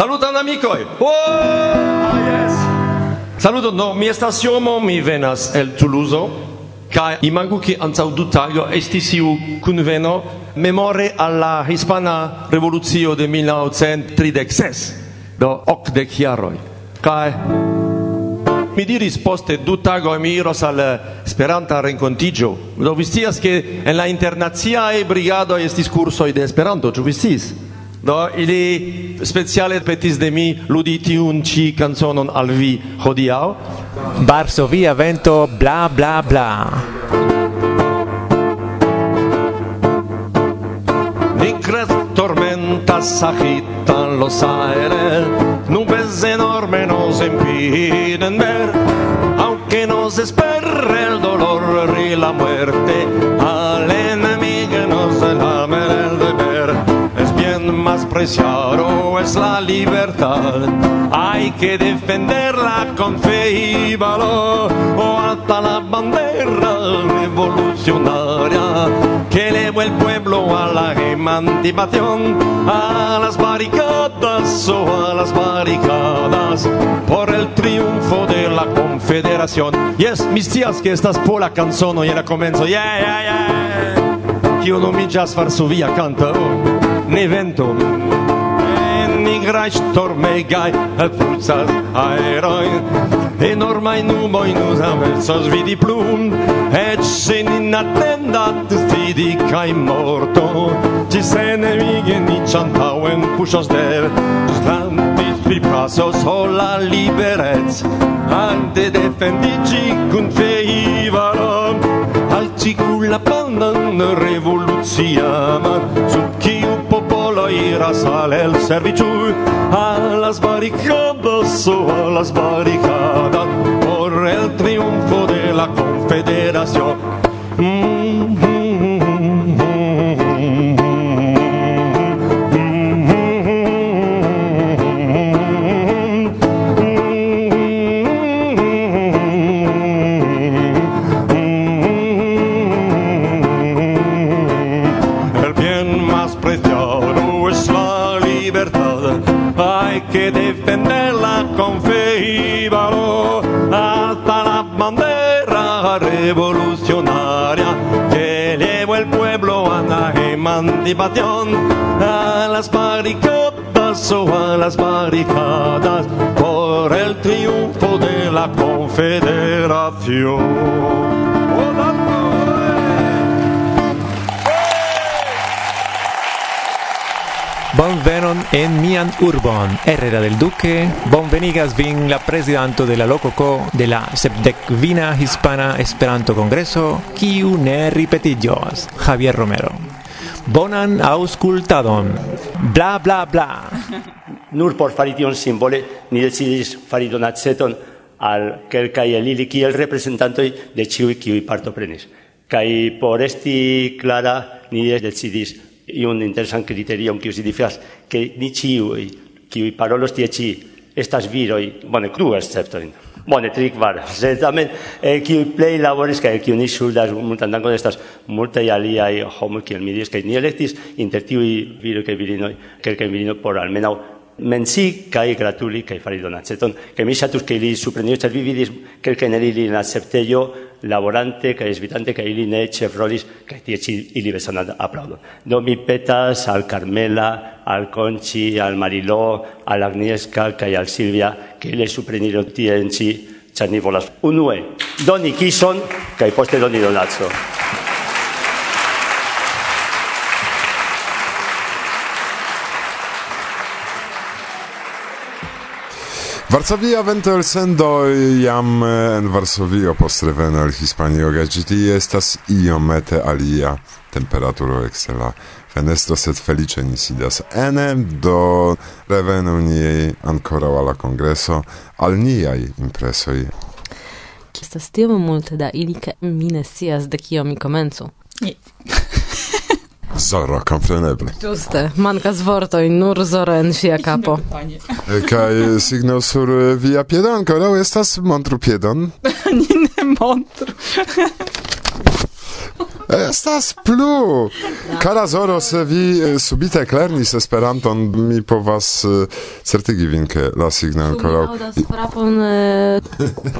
Saluton amikoj. Oh! Ah, yes. Saluton, no, mi estas Jomo, mi venas el Tuluzo. Kaj imagu ke antaŭ du tago estis iu kunveno memore al la hispana revolucio de 1936, do okdek jaroj. Kaj mi diris poste du tagoj mi iros al eh, Esperanta renkontiĝo. Do vi scias ke en la internaciaj brigadoj estis kursoj de Esperanto, ĉu vi sciis? Do ili speciale petis de mi luditi un ci canzonon al vi hodiau. Varsovia vento bla bla bla. Nicres tormentas agitan los aires, nubes enormes nos impiden ver, aunque nos espera el dolor y la muerte, al más preciado, es la libertad, hay que defenderla con fe y valor, o hasta la bandera revolucionaria que elevó el pueblo a la emancipación, a las barricadas o a las barricadas, por el triunfo de la confederación. Yes, mis tías que estas pola canzono y era comenzo, yeah, yeah, yeah. Io non mi già Varsovia canta, oh, ne vento. Nigraj stormegaj pulsas aeroj enormaj numoj nous amelsas vidi plum et sen inattendat vidi kaj morto. Ci se ne ni ĉantaŭen puŝas der ŝtrantis pripasos al la liberec ante defendiĝi kun feivaro al ci kun la pandan revoluciaman sub kiu popolo irasale il servigiù alla sbarricata a alla sbarricata por el triunfo de la confederación. Mm, mm, mm, que defenderla con fe hasta la bandera revolucionaria que llevó el pueblo a la emancipación, a las barricadas o a las barricadas por el triunfo de la confederación. ¡Oh, dando! Bonvenon en mian urbon, Herrera del Duque. Bonvenigas vin la presidento de la Lococo de la Sepdecvina Hispana Esperanto Congreso, kiu ne ripetiĝos, Javier Romero. Bonan aŭskultadon. Bla bla bla. nur por fari tion simbole ni decidis fari donaceton al kelkaj el ili kiel reprezentantoj de ĉiuj kiuj partoprenis. Kaj por esti clara ni decidis iun interesan criterion kiu signifas ke ni ĉiuj kiuj parolos tie ĉi estas viroj bone cru esceptoin bone tri kvar sed tamen eh, kiuj plej laboris kaj kiu ni ŝuldas multan dankon estas multaj aliaj homoj kiel mi diris kaj ni elektis inter tiuj viroj kaj virinoj kelkaj virinoj por almenaŭ mentzik kai gratulik kai fari donatzeton. Ke mi satuz ke li suprendio txat bibidiz, kel ke neri li natzerteio laborante, kai esbitante, kai li ne chef rolis, kai tietzi ili besanat aplaudon. Do mi petas al Carmela, al Conchi, al Mariló, al Agnieszka, kai al Silvia, ke le suprendio tientzi txani volas. Unue, doni kison, kai poste doni donatzo. Varsovia ventel Sendo jam eh, en Varsovio post reveno el Hispanio kaj ĝi estas iomete alia temperaturo ekster la fenestro, sed feliĉe ni sidas ene, do revenu ni ankoraŭ al la kongreso al niaj impresoj. Estas tiom multe da ili, ke mi ne scias de kio mi komencu. Zoro, kompreneble. Giuste, mankas vortoj, nur zoro en sia kapo. Kaj signo sur via piedon ankoraŭ estas montru piedon. Ni ne montru. Estas plu. Kara Zoro, se vi subite lernis Esperanton, mi povas certigi vin ke la signo ankoraŭ. Aŭdas frapon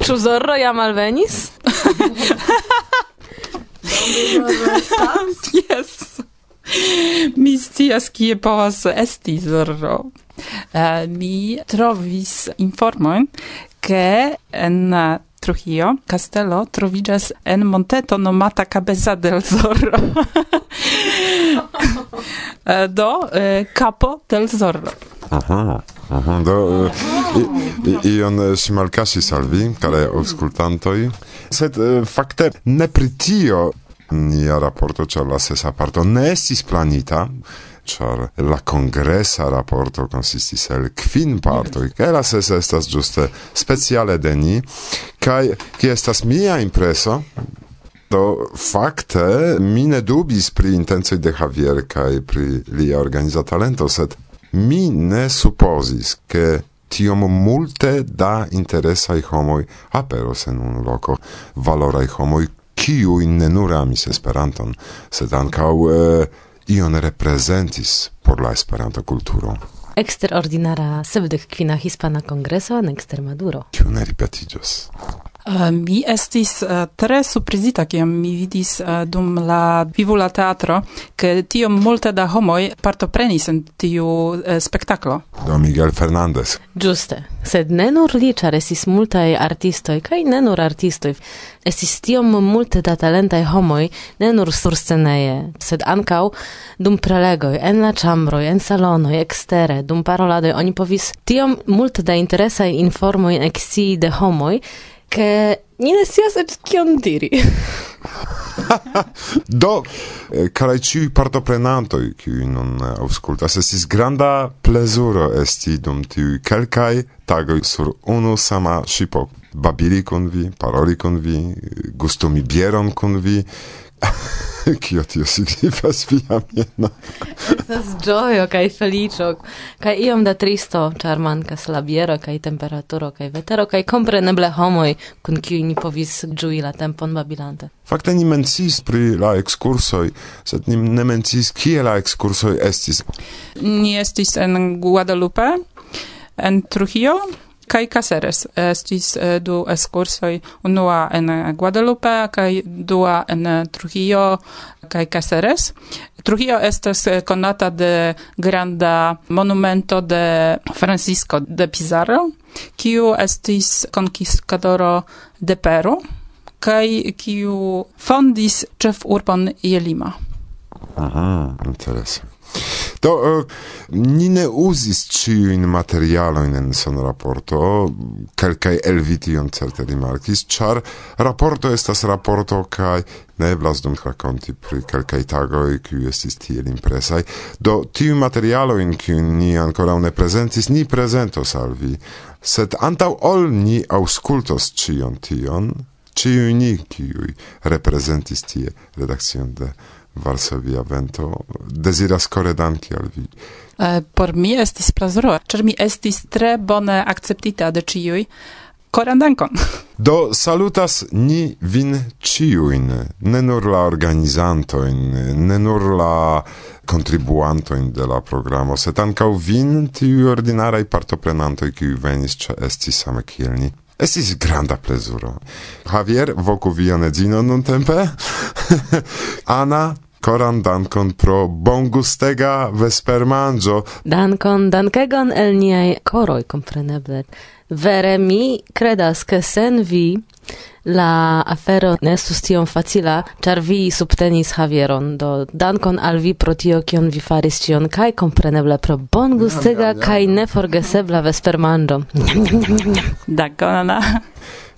Ĉu Zorro jam alvenis? yes mi scias kie povas esti zorro. Uh, mi trovis informojn che en eh, Trujillo, Castello, trovigas en monteto nomata Cabeza del Zorro. Eh, do, eh, Capo del Zorro. Aha, aha, do eh, i, ion si malcasis al vi, care auscultantoi, sed eh, fakte ne pritio nia raporto, ĉar la sesa parto ne estis planita, ĉar la kongresa raporto konsistis el kvin partoj, kaj la sesa estas ĝuste speciale de ni, kaj kie estas mia impreso, do fakte mi ne dubis pri intencoj de Javier kaj pri lia organiza talento, sed mi ne supozis, ke tiom multe da interesaj homoj aperos en un loko, valoraj homoj kiuin ne nur amis Esperanton, sed ankaŭ eh, ion reprezentis por la Esperanto kulturo. Eksterordinara sevdek kvina hispana kongreso en ekster Maduro. Kiu ne ripetiĝos. Uh, mi estis uh, tre surprizita kiam mi vidis uh, dum la vivo la teatro ke tiom multe da homoj partoprenis en tiu uh, spektaklo. Do Miguel Fernandez. Ĝuste, sed ne nur li, ĉar estis multaj artistoj kaj ne nur artistoj. Estis tiom multe da talentaj homoj, ne nur sursceneje, sed ankaŭ dum prelegoj, en la ĉambroj, en salonoj, ekstere, dum paroladoj oni povis tiom multe da interesaj informoj ekscii de homoj, che ni ne scias eĉ kion diri. Do, eh, karaj ĉiuj partoprenantoj, non nun eh, aŭskultas, estis granda plezuro esti dum ti kelkai tagoj sur unu sama shipo Babili kun vi, paroli kun vi, eh, gustumi bieron kun vi. Kio tio signifas via miena? Estas gioio kaj felicio kaj iom da tristo, ĉar mankas la biero kaj temperaturo kaj vetero kaj kompreneble homoj kun kiuj ni povis ĝui la tempon babilante. Fakte ni mencis pri la ekskursoj, sed ni ne mencis kie la ekskursoj estis. Ni estis en Guadalupe, en Trujillo, kai Caceres. Estis eh, du escursoj unua en Guadalupe kaj dua en Trujillo kaj Caceres. Trujillo estas eh, konata de granda monumento de Francisco de Pizarro kiu estis conquistadoro de Peru kaj kiu fondis ĉefurbon Jelima Aha, interesa. Do, ni ne uzis ciuin materialoin en son raporto, kelkai elvition certe rimarkis, char raporto estas raporto kai ne eblas dum raconti pri kelkai tagoi qui estis tiel impresai. Do, tiu materialoin, kiu ni ancora ne presentis, ni presentos al vi, sed antau ol ni auscultos cion tion, ciui ni, kiui representis tie redakcion de Varsovia vento desiras core danki al vi. Uh, por mi estis plezuro, ĉar mi estis tre bone akceptita de ĉiuj. Koran dankon. Do salutas ni vin ciuin, ne nur la organizantoin, ne nur la contribuantoin de la programo, set ancau vin tiu ordinarai partoprenantoi, qui venis, ce estis same kiel ni. Estis granda plezuro. Javier, voku vian edzinon non tempe. Ana, Koran dankon pro bongustega vespermanĝo. Dankon, dankegon el niaj koroj, kompreneble. Vere mi credas, ke sen vi la afero ne estus tiom facila, ĉar vi subtenis Javieron, do dankon al vi pro tio, kion vi faris ĉion, kaj kompreneble pro bongustega kaj neforgesebla vespermanĝo. Dankon, Ana.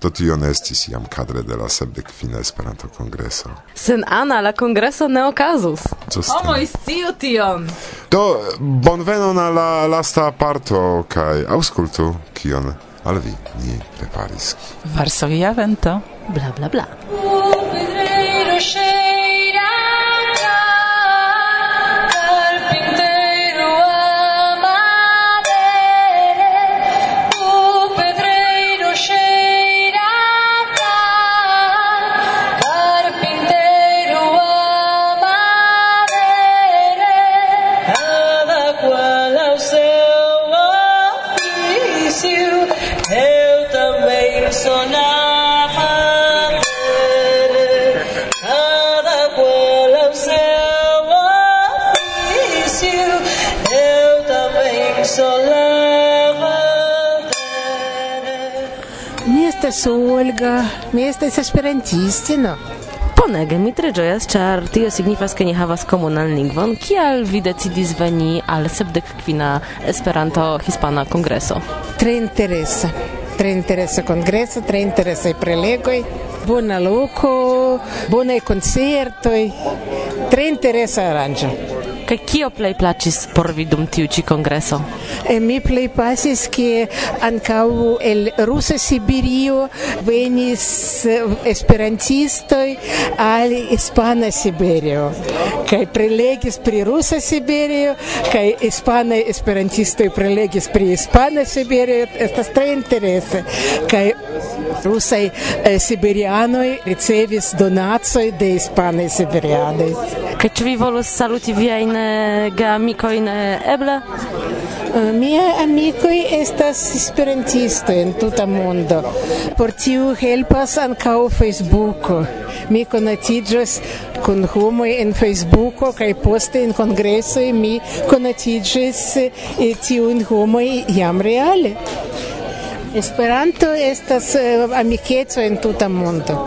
Do tio ne estis jam kadre de la sepdek fina Esperanto kongreso. Sen Ana la kongreso ne okazus. Homo sciu tion. Do bonvenon al la lasta parto kaj auskultu, kion al vi ni preparis. Varsovia vento, bla bla bla. ĝojas Olga. Mi estas esperantistino. Bonege, mi tre ĝojas, ĉar tio signifas, ke ni havas komunan lingvon. Kial vi decidis veni al sepdek kvina Esperanto-Hispana Kongreso? Tre interesa. Tre interesa kongreso, tre i prelegoj, bona loco, bonaj koncertoj, tre interesa aranĝo. Kaj kio plej plaĉis por vi dum tiu ĉi kongreso? E, mi plej pasis, ke ankaŭ el Rusa Sibirio venis eh, esperantistoj al Hispana Siberio kaj prelegis pri Rusa Siberio kaj hispanaj esperantistoj prelegis pri Hispana Siberio estas tre interese kaj rusaj eh, siberianoj ricevis donacoj de hispanaj siberianoj. Kaj ĉu vi volus saluti viajn geamikojn eble? Mia amikoj estas esperantistoj en tuta mondo. Por tiu helpas ankaŭ Facebooko. Mi konatiĝas kun homoj en Facebooko kaj poste en kongresoj mi konatiĝis tiujn homoj jam reale. Esperanto estas amikeco en tuta mondo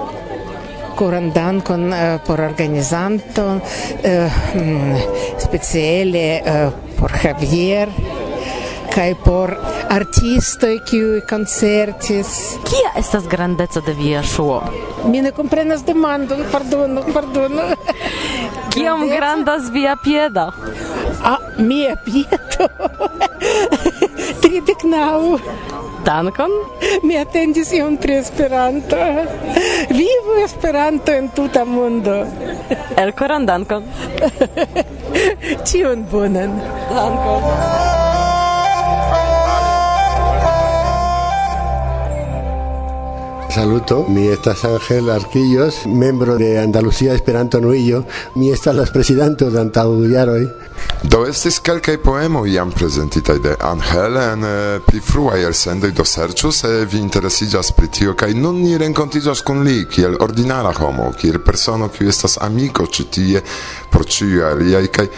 koran dankon eh, por organizanto eh, mm, speciale eh, por Javier kaj por artistoj kiuj koncertis. Kia estas grandeco de via ŝuo? Mi ne komprenas demandon, pardonu, pardonu. Kiom grandas via piedo? A ah, mia piedo. Tridek naŭ. Dankon. Mi atendis iom pri Esperanto. Vivu Esperanto en tuta mondo. Elkoran dankon. Ĉion bonan. Dankon. Saluto, mi estas Ángel Arquillos, membro de Andalucía Esperanto Nuillo, mi estas las presidento de Antaŭjaroj. Do estis kelkaj poemoj jam prezentitaj de Angel en eh, pli fruaj elsendoj do serĉu se vi interesiĝas pri tio kaj nun ni renkontiĝas kun li kiel ordinara homo, kiel persono kiu estas amiko ĉi tie por ĉiuj aliaj kaj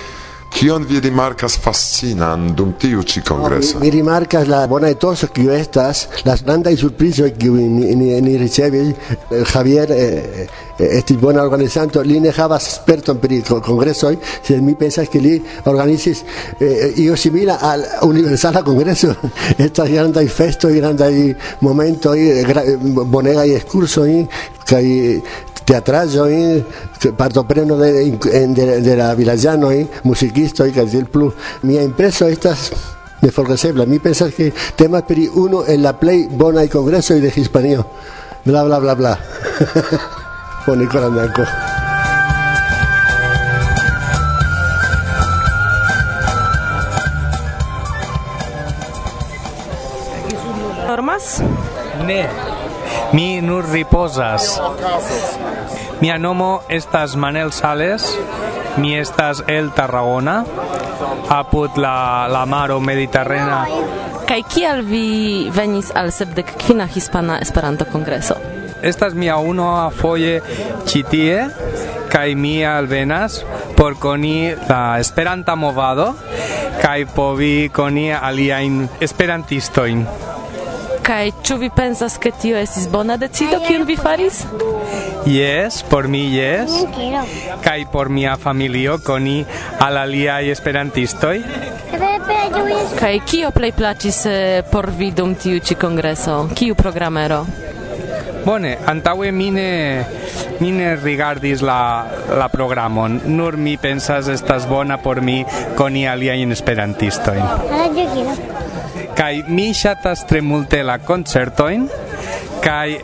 kion vi rimarkas fascinan dum tiu ĉi kongreso? Mi rimarkas la bona etoso kiu estas, las grandaj surprizoj kiu ni, ni, ni ricevis. Eh, Javier eh, eh, estis bona organizanto, li ne havas sperton pri ko- kongresoj, sed mi pensas ke li organizis eh, io simila al universala kongreso. Estas grandaj festoj, grandaj momentoj, gra, bonegaj ekskursoj kaj teatral yo hoy partopreno de, de, de la Villayano hoy, musiquista hoy, Cartier Plus. Mi impreso estas de Forresebla, mi pensas que temas peri uno en la play bona y congreso y de hispanio. Bla bla bla bla. Pone Corandanco. Normas? Ne. Mi nur ripozas. Mia nomo estas Manel Sales, mi estas el Tarragona, apud la, la maro mediterrena. Kaj kial vi venis al sepdek kvina hispana Esperanto-kongreso? Estas mia unua foje ĉi tie kaj mi alvenas por koni la Esperanta movado kaj povi koni aliajn esperantistojn. Kai ĉu vi pensas ke tio estis bona decido kiun vi faris? Yes, por mi yes. Kai por mia familio koni al aliaj esperantistoj. Kaj kio plej plaĉis eh, por vi dum tiu ĉi kongreso? Kiu programero? Bone, antaŭe mi ne mi ne rigardis la la programon. Nur mi pensas estas bona por mi koni aliajn esperantistojn kai mi ŝatas tre multe la koncertojn kai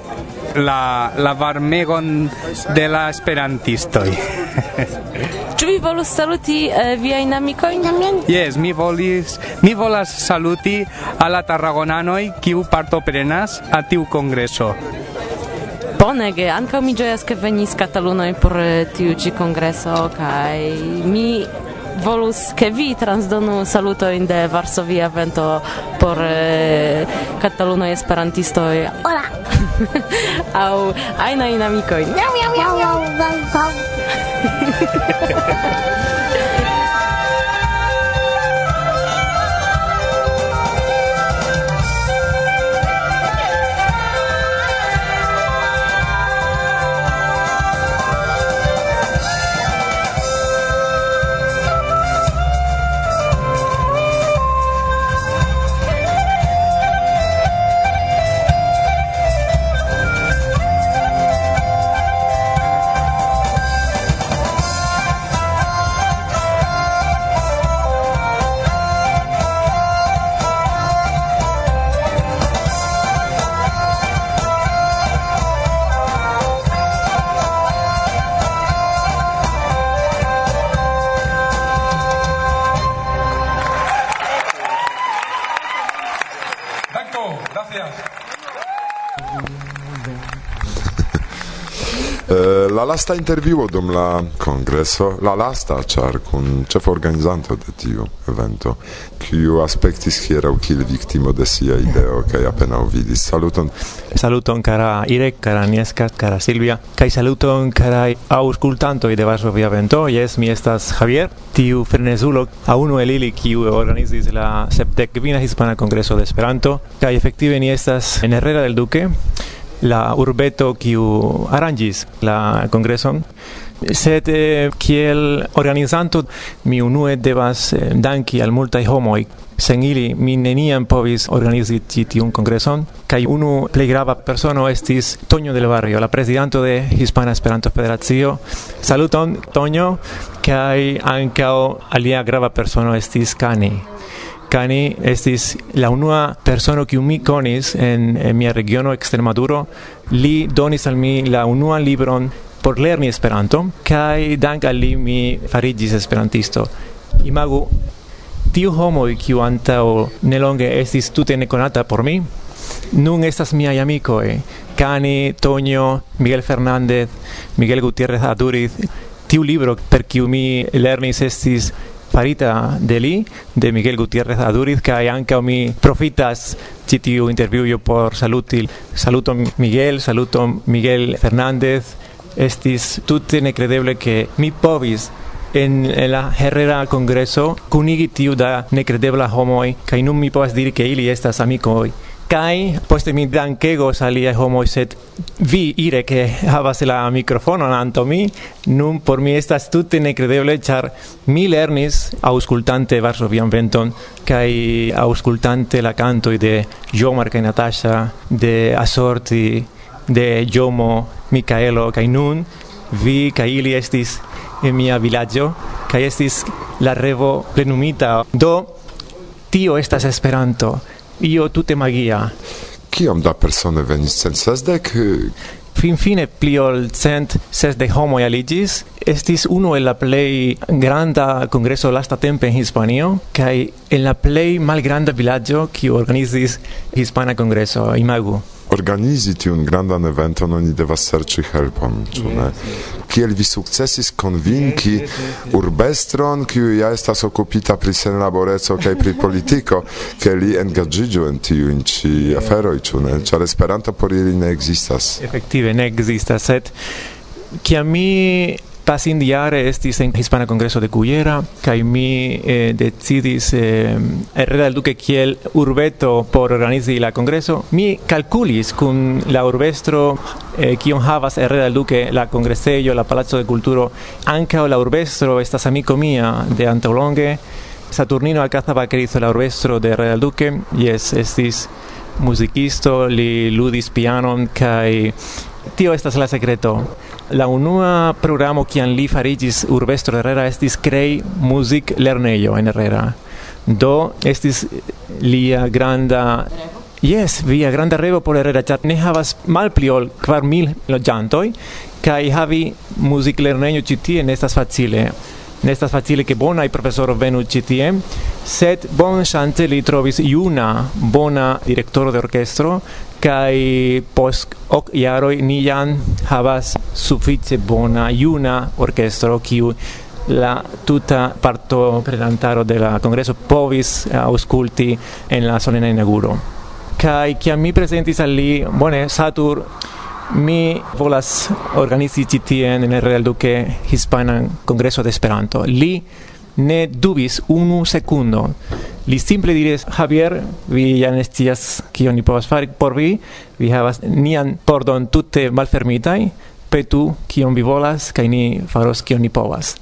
la la varmegon de la esperantistoj. Ĉu vi volus saluti eh, viajn amikojn Yes, mi volis, mi volas saluti al la tarragonanoj kiu partoprenas a tiu kongreso. Bonege, ankaŭ mi ĝojas ke venis katalunoj por eh, tiu ĉi kongreso kaj mi volus ke vi transdonu salutojn de Varsovia vento por eh, katalunoj esperantistoj. Hola. aina ajnaj amikoj. Miau miau miau miau. la lasta intervjuo dum la kongreso, la lasta char kun chef organizanto de tiu evento, kiu aspektis hieraŭ kiel viktimo de sia ideo kaj apenaŭ vidis. Saluton. Saluton kara Irek, kara Nieska, kara Silvia, kaj saluton kara auskultanto de Varsovia Vento. Jes, mi estas Javier, tiu frenezulo, a unu el ili kiu organizis la sepdekvina hispana kongreso de Esperanto, kaj efektive ni estas en Herrera del Duque, la urbeto kiu arrangis la congreson, sed eh, kiel organizanto mi unue devas eh, danki al multaj homoj sen ili mi neniam povis organizi ĉi tiun kongreson kaj unu plej grava persono estis Toño del Barrio, la prezidanto de Hispana Esperanto Federacio. Saluton Toño kaj ankaŭ alia grava persono estis Cani. Toscani estis la unua persono kiu mi konis en, en mia regiono Extremaduro. Li donis al mi la unua libron por lerni Esperanton kaj dank al li mi fariĝis esperantisto. Imagu tiu homo kiu antaŭ nelonge estis tute nekonata por mi, nun estas miaj amikoj. Cani, Toño, Miguel Fernández, Miguel Gutiérrez Aduriz, tiu libro per kiu mi lernis estis farita de li, de Miguel Gutiérrez Aduriz, kai anca mi profitas citiu interviuo por saluti. Saluto Miguel, saluto Miguel Fernández, estis tutte necredeble che mi povis en, en la herrera congreso cunigi tiu da necredebla homoi, kai nun mi povas diri che ili estas amicoi kai poste mi dankegos alia homo sed vi ire ke havas la microfono anto mi nun por mi estas tute nekredeble char mi lernis auscultante Varsovian venton kai auscultante la canto de Jomar kai Natasha de Asorti de Jomo Micaelo kai nun vi kai ili estis en mia vilaĝo kai estis la revo plenumita. Do tio estas Esperanto io tutte magia. Kiom da persone venis cent sesdek? Fin fine pli ol cent sesdek homoj aligis. Estis unu el la plej granda kongreso lasta tempe en Hispanio kaj en la plej malgranda vilaĝo kiu organizis Hispana Kongreso, imagu organizi tiun grandan eventon oni devas serĉi helpon, ĉu ne? Kiel vi sukcesis konvinki urbestron, kiu ja estas okupita pri senlaboreco kaj pri politiko, ke li engaĝiĝu en tiujn ĉi aferoj, ĉu ne? Ĉar Esperanto por ili ne ekzistas. Efektive ne ekzistas, sed kiam mi Pasindiare estis en Hispana Congreso de Cullera, kai mi eh, decidis eh, Herrera del Duque kiel urbeto por organizi la congreso. Mi calculis kun la urbestro eh, kion havas Herrera del Duque la congresejo, la palazzo de culturo, anca la urbestro estas amico mia de Antolonge, Saturnino Alcázar Vaquerizo, la urbestro de Herrera del Duque, yes, estis musicisto, li ludis pianon, kai tio estas la secreto. La unua programo kian li farigis urbestro Herrera estis crei music lernejo en Herrera. Do estis lia granda Yes, via granda revo por Herrera, ĉar ne havas malpli ol kvar mil loĝantoj kaj havi muziklernejo ĉi tie ne estas facile. Ne estas facile ke bonaj profesoroj venu ĉi tie, sed bonŝance li trovis juna bona direktoro de orkestro kai post ok jaroj ni jam havas sufiĉe bona juna orkestro kiu la tuta parto prenantaro de la congreso povis ausculti en la solena inauguro. Kai kiam mi presentis al li bone satur mi volas organizi ĉi tien en el Real Duque Hispanan Kongreso de Esperanto. Li ne dubis unu secundo. Li simple diris, Javier, vi ja ne scias kion ni povas fari por vi, vi havas nian pordon tute malfermitaj, petu kion vi volas, kaj ni faros kion ni povas.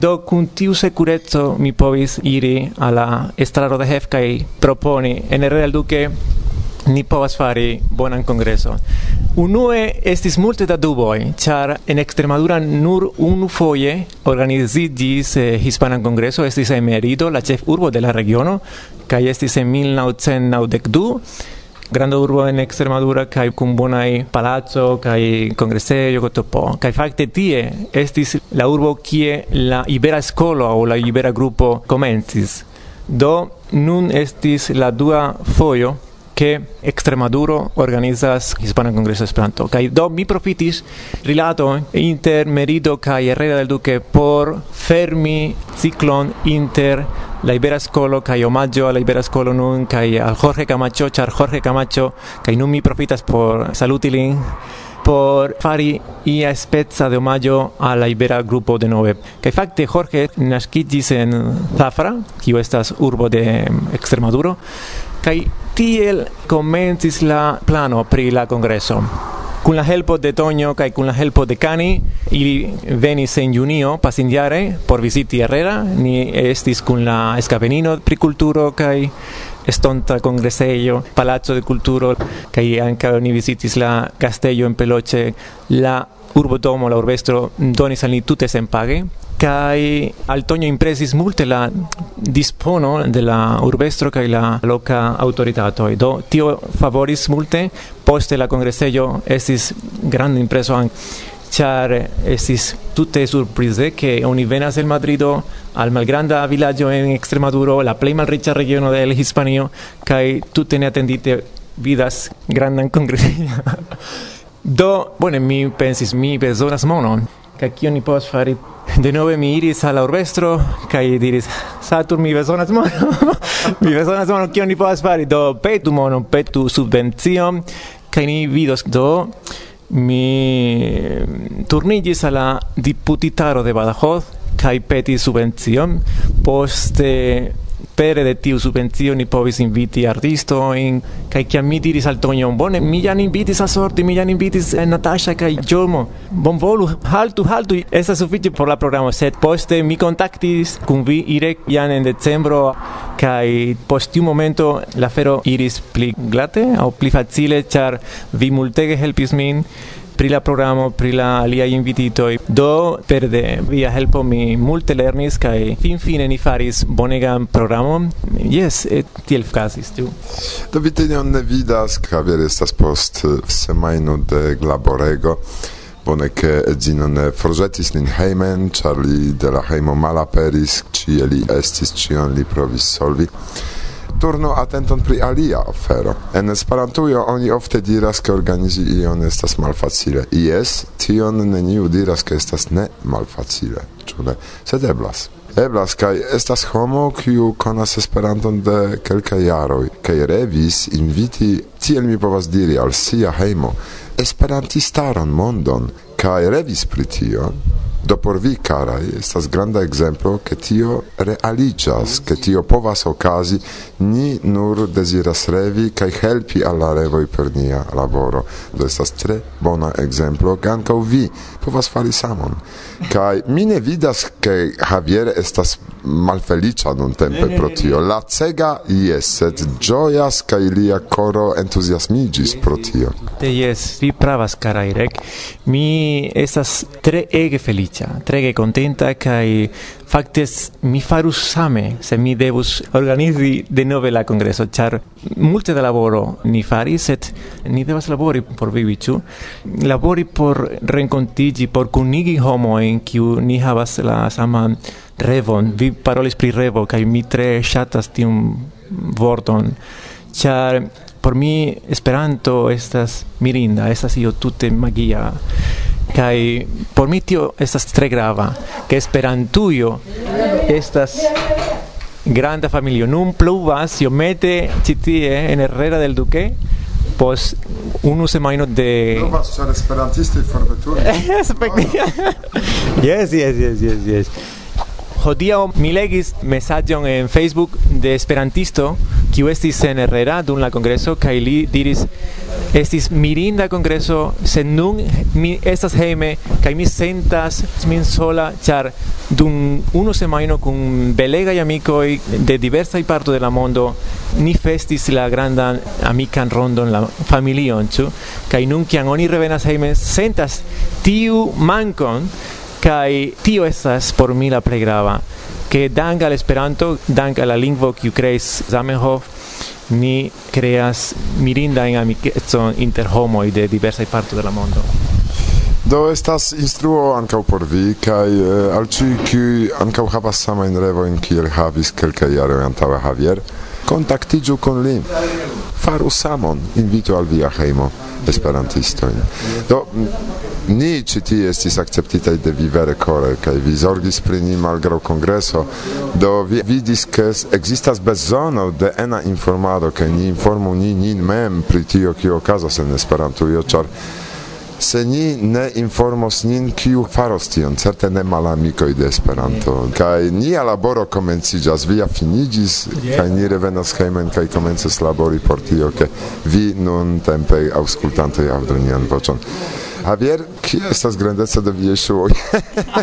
Do kun tiu securezo mi povis iri alla estraro de Hef kaj proponi en real Duque ni povas fari bonan kongreson. Unue estis multe da duboj, ĉar en Extremadura nur unu foje organiziĝis eh, hispanan kongreso, estis en Merido, la ĉefurbo de la regiono, kaj estis en 1992, granda urbo en Extremadura kaj kun bonaj palaco kaj kongresejo gotopo. Kaj fakte tie estis la urbo kie la Ibera Skolo aŭ la Ibera Grupo komencis. Do nun estis la dua fojo che Extremaduro organizas Hispana Congreso Esperanto. Kai do mi profitis rilato inter Merido kai Herrera del Duque por fermi ciclon inter la Ibera Scolo kai omaggio alla Ibera Scolo nun kai al Jorge Camacho, char Jorge Camacho, kai nun mi profitas por salutilin por fari ia spezza de omaggio alla Ibera Grupo de Nove. Kai fakte Jorge naskigis en Zafra, kiu estas urbo de Extremaduro, kai Tiel comencis la plano pri la congreso. Kun la helpo de Toño kaj kun la helpo de Cani, ili venis en junio pasinjare por viziti Herrera, ni estis kun la escapenino pri kulturo kaj estonta congresejo, palazzo de culturo, kai anca ni visitis la castello en Peloche, la urbodomo, la urbestro donis al ni tute sen page, kai al Toño impresis multe la dispono de la urbestro kai la loca autoritato do tio favoris multe poste la congresello estis grande impreso an char estis tutte surprise che oni venas el Madrido al malgranda villaggio en Extremaduro la plei malricha regiono de Hispanio kai tutte ne attendite vidas grandan congresello do bueno mi pensis mi bezonas monon kaj kion ni povas fari. Denove mi iris al la urbestro kaj diris: "Satur mi bezonas mono. mi bezonas mono, kion ni povas fari? Do petu mono petu subvencion kaj ni vidos do mi turnigis al la diputitaro de Badajoz kaj peti subvencion poste pere de tiu subvenzio ni povis inviti artistoin, kai che mi diris al tonio bone, mi jan invitis Asorti, mi jan invitis eh, Natasha kai Jomo, bonvolu, haltu, haltu, esa sufiĉe por la programo, set poste mi kontaktis kun vi ire jan en decembro, kai post tiu momento la fero iris pli glate au pli facile, char vi multege helpis min, pri la programo, pri la alia invitito Do per de via helpo mi multe lernis kaj finfine ni faris bonegan programo yes et tiel casis tu Do vi ne vidas, Javier estas post eh, semajno de glaborego bone che edzino ne forĵetis nin hejmen, ĉar li de la hejmo malaperis, ĉie li estis, ĉion li provis solvi turno atenton pri alia afero. En Esperantujo oni ofte diras, ke organizi ion estas malfacile. Jes, tion neniu diras, ke estas ne malfacile. Ĉu ne? Sed eblas. Eblas, kaj estas homo, kiu konas Esperanton de kelkaj jaroj, kaj revis inviti, tiel mi povas diri, al sia hejmo, esperantistaron mondon, kaj revis pri tio, Do por vi, carai, estas granda exemplo che tio realigas, che tio povas okazi, ni nur desiras revi cae helpi alla revoi per nia laboro. Do estas tre bona exemplo, che ankaŭ vi povas fari samon. Cae mi ne vidas, che Javier estas malfelicia nun tempe pro tio. Lacega yes, sed gioias cae lia coro entusiasmigis pro tio. Yes, vi pravas, carai, rec. Mi estas tre ege felice felicia, trege contenta kai factes mi farus same se mi devus organizi de nove la congreso, char multe de laboro ni faris, set ni devas labori por vivi, ĉu? Labori por rencontigi, por kunigi homojn kiu ni havas la sama revon. Vi parolis pri revo kai mi tre shatas tiun vorton, char por mi Esperanto estas mirinda, estas io tute magia. Kai por estas tre grava ke esperantujo estas granda familio. Nun pluvas, io mete citie en Herrera del Duque, pos unu semaino de... Provas, ĉar esperantistoj forveturis. yes, yes, yes, yes, yes. Hodiaŭ mi legis mesaĝon en Facebook de esperantisto kiu estis en Herrera dum la kongreso kaj li diris estis mirinda kongreso sed nun mi estas hejme kaj mi sentas min sola ĉar dum unu semajno kun belegaj amikoj de diversaj partoj de la mondo ni festis la grandan amikan rondon la familion ĉu? Kaj nun kiam oni revenas hejme sentas tiu mankon kai tio estas por mi la plej grava ke dank al Esperanto dank al la lingvo kiu kreis Zamenhof ni kreas mirinda en amikecon inter homoj de diversaj partoj de la mondo. Do estas instruo ankaŭ por vi kaj eh, al ĉiuj kiuj ankaŭ havas samajn revojn kiel havis kelkaj jaroj antaŭe Javier kontaktiĝu kun li. Faru samon invitu al via hejmo esperantistojn. Do Ni ĉi tie estis akceptitaj de vi vere kore kaj vi zorgis pri ni malgraŭ kongreso, do vi vidis ke ekzistas bezono de ena informado kaj ni informu ni nin mem pri tio kio okazas en Esperantujo, ĉar se ni ne informos nin kiu faros tion, certe ne malamikoj de Esperanto. Kaj nia laboro komenciĝas, via finiĝis, kaj ni revenas hejmen kaj komencas labori por tio, ke vi nun tempe aŭskultantoj aŭdu nian voĉon. Javier, chi è questa grandezza di Viescioi?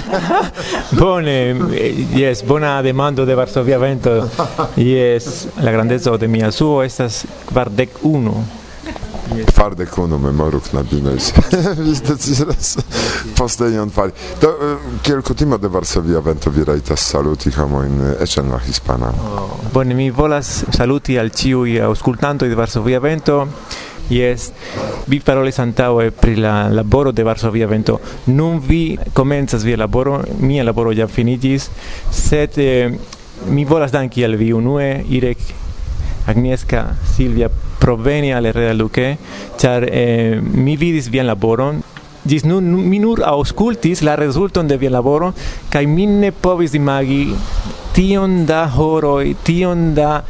Bone, eh, eh, yes, buona demando de Varsovia Vento. Yes, la grandezza de mia suo estas kvardek unu. Twarde kuno memorów nabinąć. Postejon fali. To eh, kielkutimo de Varsovia vento viraitas saluti homoin ecen la hispana. Oh. Bone, mi volas saluti al ciui auscultantoi de Varsovia vento. Yes. Vi parolis antaŭe pri la laboro de Varsovia Vento. Nun vi komencas via laboro, mia laboro ja finiĝis, sed eh, mi volas danki al vi unue Irek Agnieszka Silvia proveni al Herrera Luque, char eh, mi vidis vian laboron, Gis nun mi nur auscultis la resulton de via laboro, kai mi ne povis imagi tion da horoi, tion da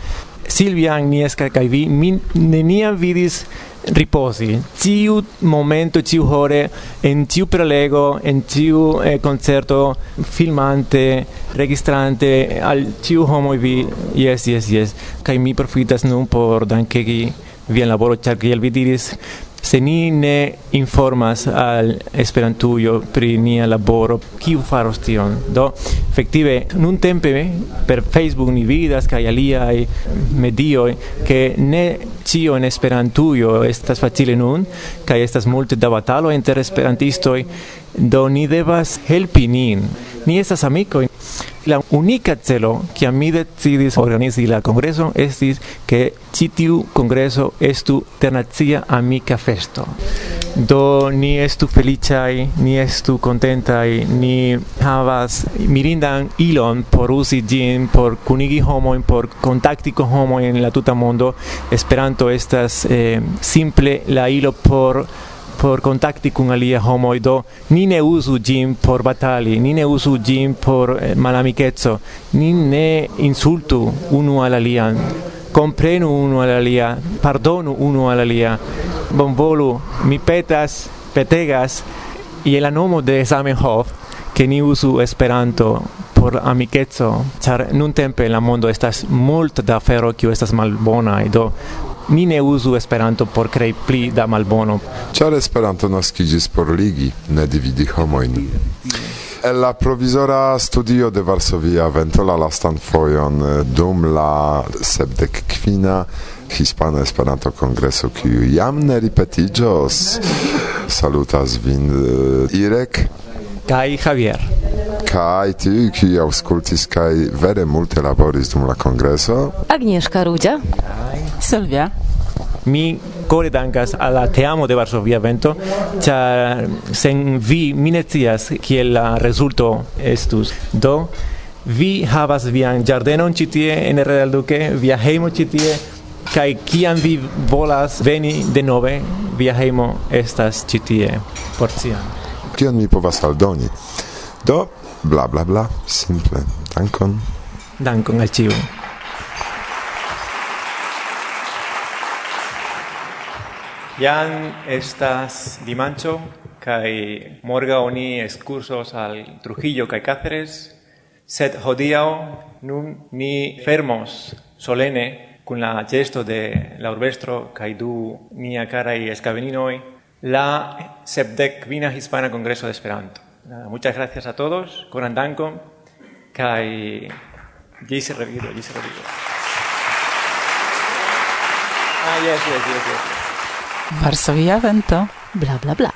Silvia Agnieszka kaj vi mi neniam vidis riposi. Tiu momento, tiu hore, en tiu prelego, en tiu eh, concerto, filmante, registrante, al tiu homo vi, yes, yes, yes, kai mi profitas nun por dankegi vien laboro, char kiel vi diris, se ni ne informas al Esperantujo pri nia laboro, kiu faros tion? Do, efektive nun tempe per Facebook ni vidas kaj aliaj medioj ke ne cio en Esperantujo estas facile nun, kaj estas multe da batalo inter esperantistoj, do ni devas helpi nin. Ni estas amikoj, La unica celo que mi decidis organizi la congreso estis que citiu congreso estu internacia amica festo. Do ni estu felicai, ni estu contentai, ni havas mirindan ilon por usi gin, por kunigi homoin, por contacti con homoin en la tuta mondo. Esperanto estas eh, simple la ilo por por contacti con alia homoi do ni ne usu gin por batali ni ne usu jim por eh, malamicezzo ni ne insultu unu al alian comprenu unu al alia pardonu unu al alia bonvolu mi petas petegas je la nomo de Zamenhof ke ni usu esperanto por amicetso, char nun tempe la mondo estas mult da fero kiu estas malbona do ni ne uzu Esperanto por krei pli da malbono. Ĉar Esperanto naskiĝis por ligi, ne dividi homojn. El la provizora studio de Varsovia ventola lastan fojon eh, dum la sepdek kvina Hispana Esperanto Kongreso kiu jam ne ripetiĝos. Salutas vin eh, Irek kaj Javier. Kaj ti, kiu aŭskultis kaj vere multe laboris dum la kongreso? Agnieszka Rudzia. Silvia. Mi core dankas alla teamo de Varsovia Vento, ĉar sen vi mi ne scias kiel la rezulto estus. Do vi havas vian ĝardenon ĉi tie en Real Duque, via hejmo ĉi tie kai kiam vi volas veni de nove via hejmo estas ĉi tie por ciam. Kion mi povas aldoni? Do bla bla bla simple. Dankon. Dankon al ĉiuj. Jan estas dimancho kai morga oni excursos al Trujillo kai Cáceres. Sed hodiaŭ nun ni fermos solene con la gesto de la urbestro kai du mia cara y escaveninoi la sepdec vina hispana congreso de esperanto. Nada, muchas gracias a todos con andanco. Kai gis revido gis revido. Ah yes yes yes, yes. Varsovia vento, bla bla bla.